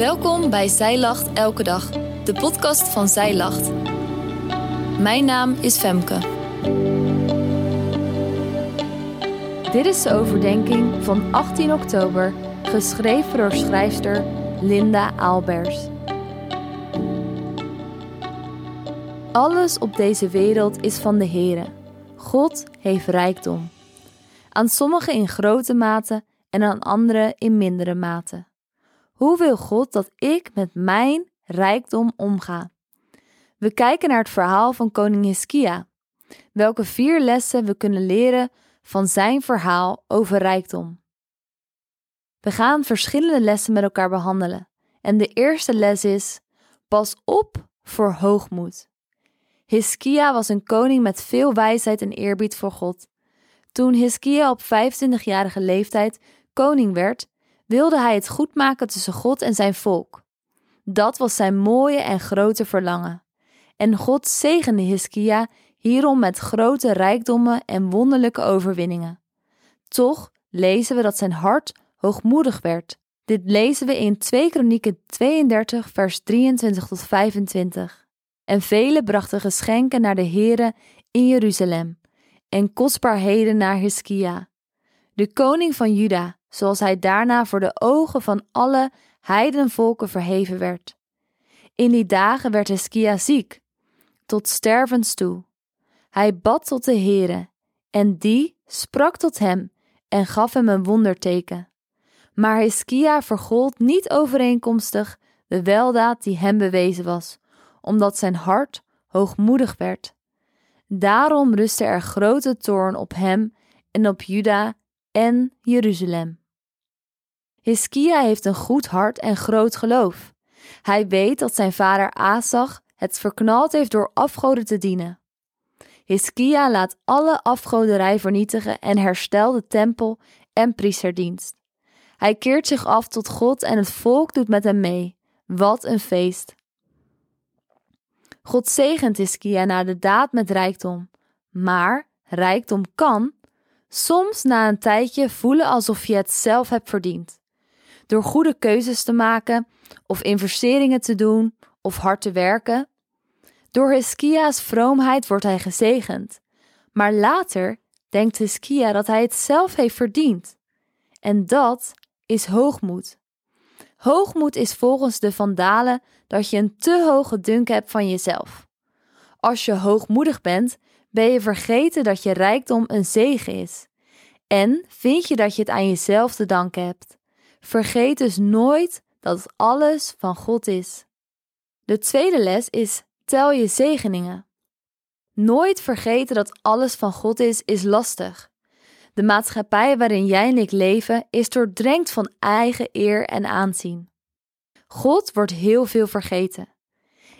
Welkom bij Zij Lacht Elke Dag, de podcast van Zij Lacht. Mijn naam is Femke. Dit is de overdenking van 18 oktober, geschreven door schrijfster Linda Aalbers. Alles op deze wereld is van de Heere. God heeft rijkdom. Aan sommigen in grote mate en aan anderen in mindere mate. Hoe wil God dat ik met mijn rijkdom omga? We kijken naar het verhaal van koning Hiskia. Welke vier lessen we kunnen leren van zijn verhaal over rijkdom. We gaan verschillende lessen met elkaar behandelen. En de eerste les is: pas op voor hoogmoed. Hiskia was een koning met veel wijsheid en eerbied voor God. Toen Hiskia op 25-jarige leeftijd koning werd, wilde hij het goed maken tussen God en zijn volk. Dat was zijn mooie en grote verlangen. En God zegende Hiskia hierom met grote rijkdommen en wonderlijke overwinningen. Toch lezen we dat zijn hart hoogmoedig werd. Dit lezen we in 2 Kronieken 32 vers 23 tot 25. En velen brachten geschenken naar de Here in Jeruzalem en kostbaarheden naar Hiskia. De koning van Juda zoals hij daarna voor de ogen van alle heidenvolken verheven werd. In die dagen werd Hiskia ziek, tot stervens toe. Hij bad tot de Heere, en die sprak tot hem en gaf hem een wonderteken. Maar Hiskia vergold niet overeenkomstig de weldaad die hem bewezen was, omdat zijn hart hoogmoedig werd. Daarom rustte er grote toorn op hem en op Juda en Jeruzalem. Hiskia heeft een goed hart en groot geloof. Hij weet dat zijn vader Asach het verknald heeft door afgoden te dienen. Hiskia laat alle afgoderij vernietigen en herstelt de tempel en priesterdienst. Hij keert zich af tot God en het volk doet met hem mee. Wat een feest! God zegent Hiskia na de daad met rijkdom. Maar rijkdom kan soms na een tijdje voelen alsof je het zelf hebt verdiend door goede keuzes te maken of investeringen te doen of hard te werken. Door Hiskia's vroomheid wordt hij gezegend, maar later denkt Hiskia dat hij het zelf heeft verdiend. En dat is hoogmoed. Hoogmoed is volgens de Vandalen dat je een te hoge dunk hebt van jezelf. Als je hoogmoedig bent, ben je vergeten dat je rijkdom een zegen is. En vind je dat je het aan jezelf te danken hebt. Vergeet dus nooit dat alles van God is. De tweede les is: tel je zegeningen. Nooit vergeten dat alles van God is, is lastig. De maatschappij waarin jij en ik leven is doordrenkt van eigen eer en aanzien. God wordt heel veel vergeten.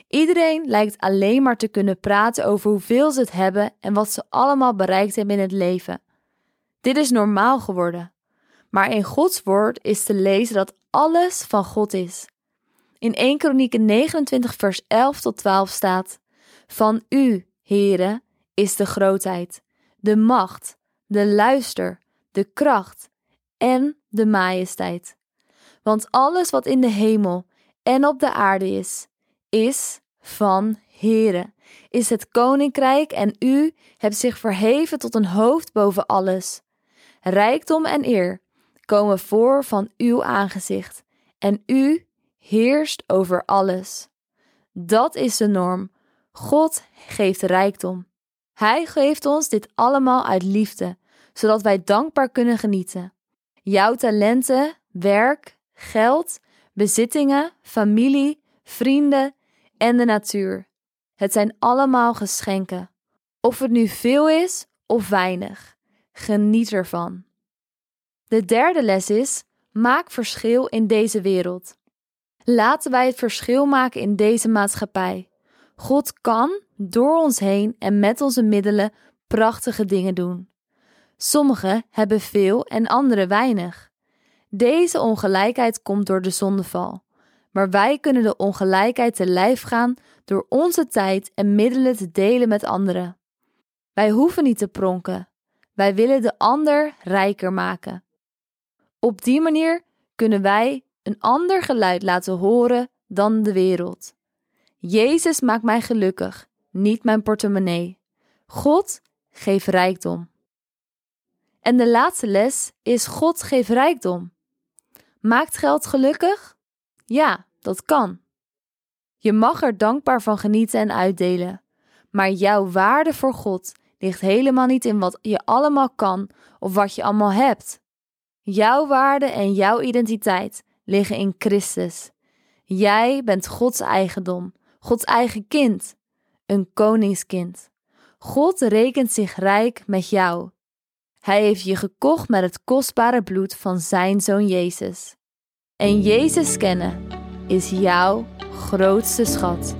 Iedereen lijkt alleen maar te kunnen praten over hoeveel ze het hebben en wat ze allemaal bereikt hebben in het leven. Dit is normaal geworden. Maar in Gods woord is te lezen dat alles van God is. In 1 Kronieken 29 vers 11 tot 12 staat: Van u, Heere, is de grootheid, de macht, de luister, de kracht en de majesteit. Want alles wat in de hemel en op de aarde is, is van Heere, is het koninkrijk en u hebt zich verheven tot een hoofd boven alles. Rijkdom en eer komen voor van uw aangezicht en u heerst over alles. Dat is de norm. God geeft rijkdom. Hij geeft ons dit allemaal uit liefde, zodat wij dankbaar kunnen genieten. Jouw talenten, werk, geld, bezittingen, familie, vrienden en de natuur. Het zijn allemaal geschenken. Of het nu veel is of weinig. Geniet ervan. De derde les is: maak verschil in deze wereld. Laten wij het verschil maken in deze maatschappij. God kan door ons heen en met onze middelen prachtige dingen doen. Sommigen hebben veel en anderen weinig. Deze ongelijkheid komt door de zondeval. Maar wij kunnen de ongelijkheid te lijf gaan door onze tijd en middelen te delen met anderen. Wij hoeven niet te pronken. Wij willen de ander rijker maken. Op die manier kunnen wij een ander geluid laten horen dan de wereld. Jezus maakt mij gelukkig, niet mijn portemonnee. God geeft rijkdom. En de laatste les is God geeft rijkdom. Maakt geld gelukkig? Ja, dat kan. Je mag er dankbaar van genieten en uitdelen. Maar jouw waarde voor God ligt helemaal niet in wat je allemaal kan of wat je allemaal hebt. Jouw waarde en jouw identiteit liggen in Christus. Jij bent Gods eigendom, Gods eigen kind, een koningskind. God rekent zich rijk met jou. Hij heeft je gekocht met het kostbare bloed van zijn zoon Jezus. En Jezus kennen is jouw grootste schat.